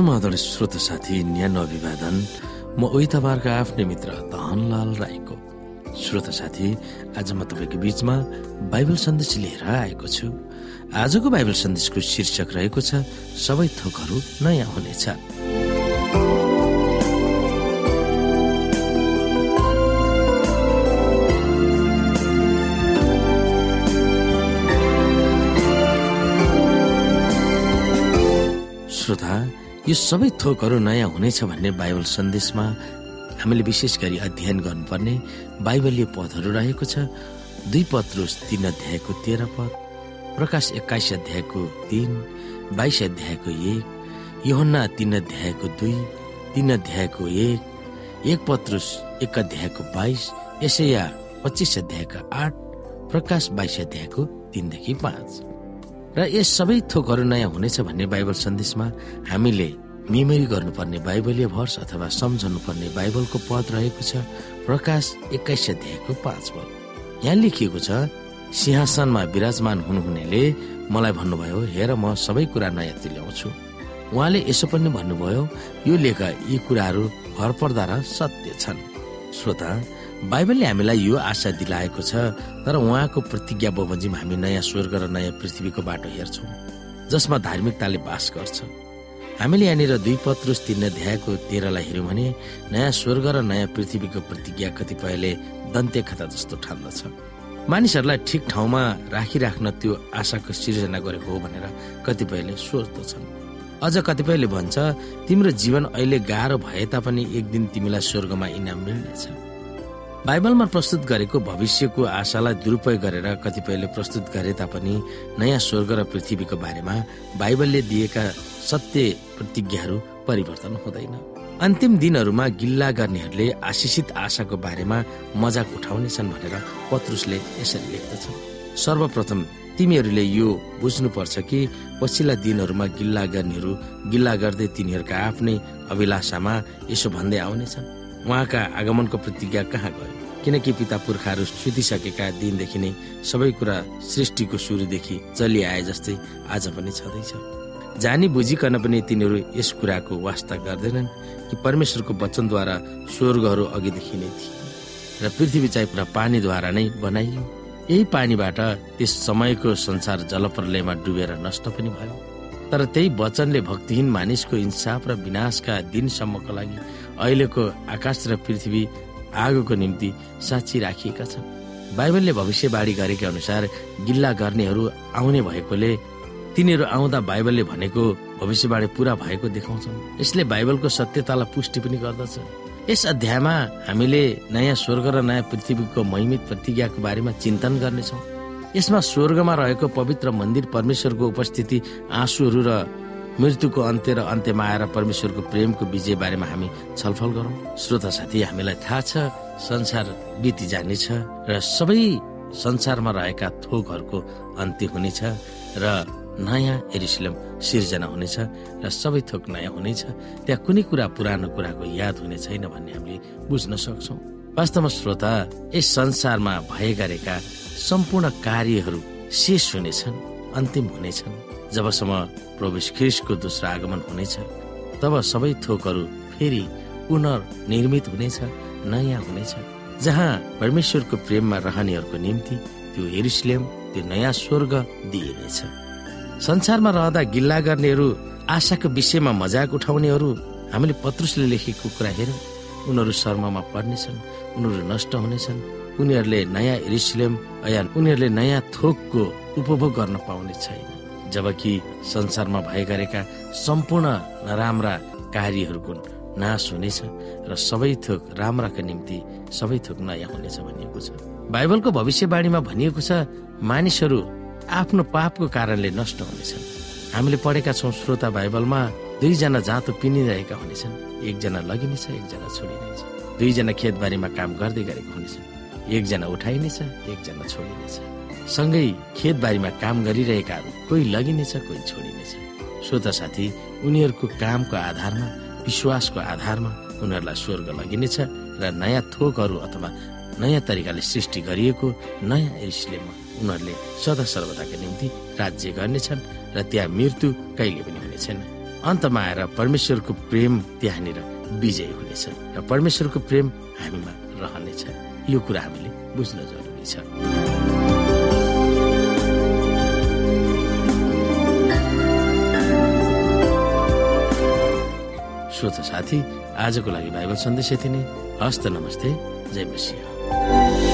समाधान श्रोत साथी न्यानो अभिवादन। म ओइतबारका आफ्नै मित्र धनलाल राईको। श्रोत साथी आज म तपाईँको बीचमा बाइबल सन्देश लिएर आएको छु। आजको बाइबल सन्देशको शीर्षक रहेको छ सबै थोकहरू नयाँ हुनेछ। यो सबै थोकहरू नयाँ हुनेछ भन्ने बाइबल सन्देशमा हामीले विशेष गरी अध्ययन गर्नुपर्ने बाइबलीय पदहरू रहेको छ। दुई पत्रुस तीन अध्यायको तेह्र पद प्रकाश एक्काइस अध्यायको तीन बाइस अध्यायको एक योहन्ना तीन अध्यायको दुई तीन अध्यायको एक एक पत्रुस एक अध्यायको बाइस यसैया पच्चिस अध्यायको आठ प्रकाश बाइस अध्यायको तिनदेखि पाँच। र यस सबै थोकहरू नयाँ हुनेछ भन्ने बाइबल सन्देशमा हामीले मेमोरी गर्नुपर्ने बाइबलीय भर्स अथवा सम्झनु पर्ने बाइबलको पद रहेको छ प्रकाश एक्काइस अध्यायको पाँच पद यहाँ लेखिएको छ सिंहासनमा विराजमान हुनुहुनेले मलाई भन्नुभयो हेर म सबै कुरा नयाँ तुल्याउँछु उहाँले यसो पनि भन्नुभयो यो लेख यी कुराहरू भर पर्दा र सत्य छन्। श्रोता बाइबलले हामीलाई यो आशा दिलाएको छ तर उहाँको प्रतिज्ञा बमोजिम हामी नयाँ स्वर्ग र नयाँ पृथ्वीको बाटो हेर्छौँ जसमा धार्मिकताले बास गर्छ। हामीले यहाँनिर दुई पत्रुस तिन अध्यायको तेह्रलाई हेऱ्यौँ भने नयाँ स्वर्ग र नयाँ पृथ्वीको प्रतिज्ञा कतिपयले दन्ते खता जस्तो ठान्दछ। मानिसहरूलाई ठिक ठाउँमा राखिराख्न त्यो आशाको सिर्जना गरेको हो भनेर कतिपयले सोच्दछन्। अझ कतिपयले भन्छ तिम्रो जीवन अहिले गाह्रो भए तापनि एक दिन तिमीलाई स्वर्गमा इनाम मिल्नेछ। बाइबलमा प्रस्तुत गरेको भविष्यको आशालाई दुरुपयोग गरेर कतिपयले प्रस्तुत गरे तापनि नयाँ स्वर्ग र पृथ्वीको बारेमा बाइबलले दिएका सत्य प्रतिज्ञाहरू परिवर्तन हुँदैन। अन्तिम दिनहरूमा गिल्ला गर्नेहरूले आशिषित आशाको बारेमा मजाक उठाउनेछन् भनेर पत्रुसले यसरी लेख्दछन् सर्वप्रथम तिमीहरूले यो बुझ्नुपर्छ कि पछिल्ला दिनहरूमा गिल्ला गर्नेहरू गिल्ला गर्दै तिनीहरूका आफ्नै अभिलाषामा यसो भन्दै आउनेछन्। उहाँका आगमनको प्रतिज्ञा कहाँ गयो? किनकि पिता पुर्खाहरू सुतिसकेका दिनदेखि नै सबै कुरा सृष्टिको सुरुदेखि चलिआए जस्तै आज पनि छँदैछ। जानी बुझिकन पनि तिनीहरू यस कुराको वास्ता गर्दैनन् कि परमेश्वरको वचनद्वारा स्वर्गहरू अघिदेखि नै थिए र पृथ्वी चाहिँ पुरा पानीद्वारा नै बनाइयो। यही पानीबाट त्यस समयको संसार जलप्रलयमा डुबेर नष्ट पनि भयो। तर त्यही वचनले भक्तिहीन मानिसको इन्साफ र विनाशका दिनसम्मको लागि अहिलेको आकाश र पृथ्वी आगोको निम्ति साँच्ची राखिएका छन्। बाइबलले भविष्यवाणी गरेका अनुसार गिल्ला गर्नेहरू आउने भएकोले तिनीहरू आउँदा बाइबलले भनेको भविष्यवाणी पूरा भएको देखाउँछन्। यसले बाइबलको सत्यतालाई पुष्टि पनि गर्दछ। यस अध्यायमा हामीले नयाँ स्वर्ग र नयाँ पृथ्वीको महिमित प्रतिज्ञाको बारेमा चिन्तन गर्नेछौँ। यसमा स्वर्गमा रहेको पवित्र मन्दिर परमेश्वरको उपस्थिति आँसुहरू र मृत्युको अन्त्य र अन्त्यमा आएर परमेश्वरको प्रेमको विजय बारेमा हामी छलफल गरौँ। श्रोता साथी हामीलाई थाहा छ संसार बिति जानेछ र सबै संसारमा रहेका थोकहरूको अन्त्य हुनेछ र नयाँ एरिसिलम सिर्जना हुनेछ र सबै थोक नयाँ हुनेछ। त्यहाँ कुनै कुरा पुरानो कुराको याद हुने छैन भन्ने हामीले बुझ्न सक्छौ। वास्तवमा श्रोता यस संसारमा भए गरेका सम्पूर्ण कार्यहरू शेष हुनेछन् अन्तिम हुनेछन्। जबसम्म प्रवेश ख्रिसको दोस्रो आगमन हुनेछ तब सबै थोकहरू फेरि पुनर्निर्मित हुनेछ नयाँ हुनेछ। जहाँ परमेश्वरको प्रेममा रहनेहरूको निम्ति त्यो हेरिसलेम त्यो नयाँ स्वर्ग दिइनेछ। संसारमा रहँदा गिल्ला गर्नेहरू आशाको विषयमा मजाक उठाउनेहरू हामीले पत्रुसले लेखेको कुरा हेरौँ उनीहरू शर्ममा पर्नेछन् उनीहरू नष्ट हुनेछन्। उनीहरूले नयाँ एरिसलेम या उनीहरूले नयाँ थोकको उपभोग गर्न पाउने छैन। जबकि संसारमा भए गरेका सम्पूर्ण नराम्रा कार्यहरूको नाश हुनेछ र सबै थोक राम्राका निम्ति सबै थोक नयाँ हुनेछ भनिएको छ। बाइबलको भविष्यवाणीमा भनिएको छ मानिसहरू आफ्नो पापको कारणले नष्ट हुनेछन्। हामीले पढेका छौँ श्रोता बाइबलमा दुईजना जाँतो पिनिरहेका हुनेछन्। एकजना लगिनेछ एकजना छोडिनेछ। दुईजना खेतबारीमा काम गर्दै गरेको हुनेछन्। एकजना उठाइनेछ एकजना छोडिनेछ। सँगै खेतबारीमा काम गरिरहेकाहरू कोही लगिनेछ कोही छोडिनेछ। श्रोता साथी उनीहरूको कामको आधारमा विश्वासको आधारमा उनीहरूलाई स्वर्ग लगिनेछ र नयाँ थोकहरू अथवा नयाँ तरिकाले सृष्टि गरिएको नयाँ एरिसलेममा उनीहरूले सदा सर्वदाका निम्ति राज्य गर्नेछन् र त्यहाँ मृत्यु कहिले पनि हुने छैन अन्तमा आएर परमेश्वरको प्रेम त्यहाँनिर विजय हुनेछ र परमेश्वरको प्रेम हामीमा रहनेछ। यो कुरा हामीले बुझ्न जरुरी छ। श्रोता साथी आजको लागि बाइबल सन्देश यति नै। हस्त नमस्ते। जय मसिंह। 嗯。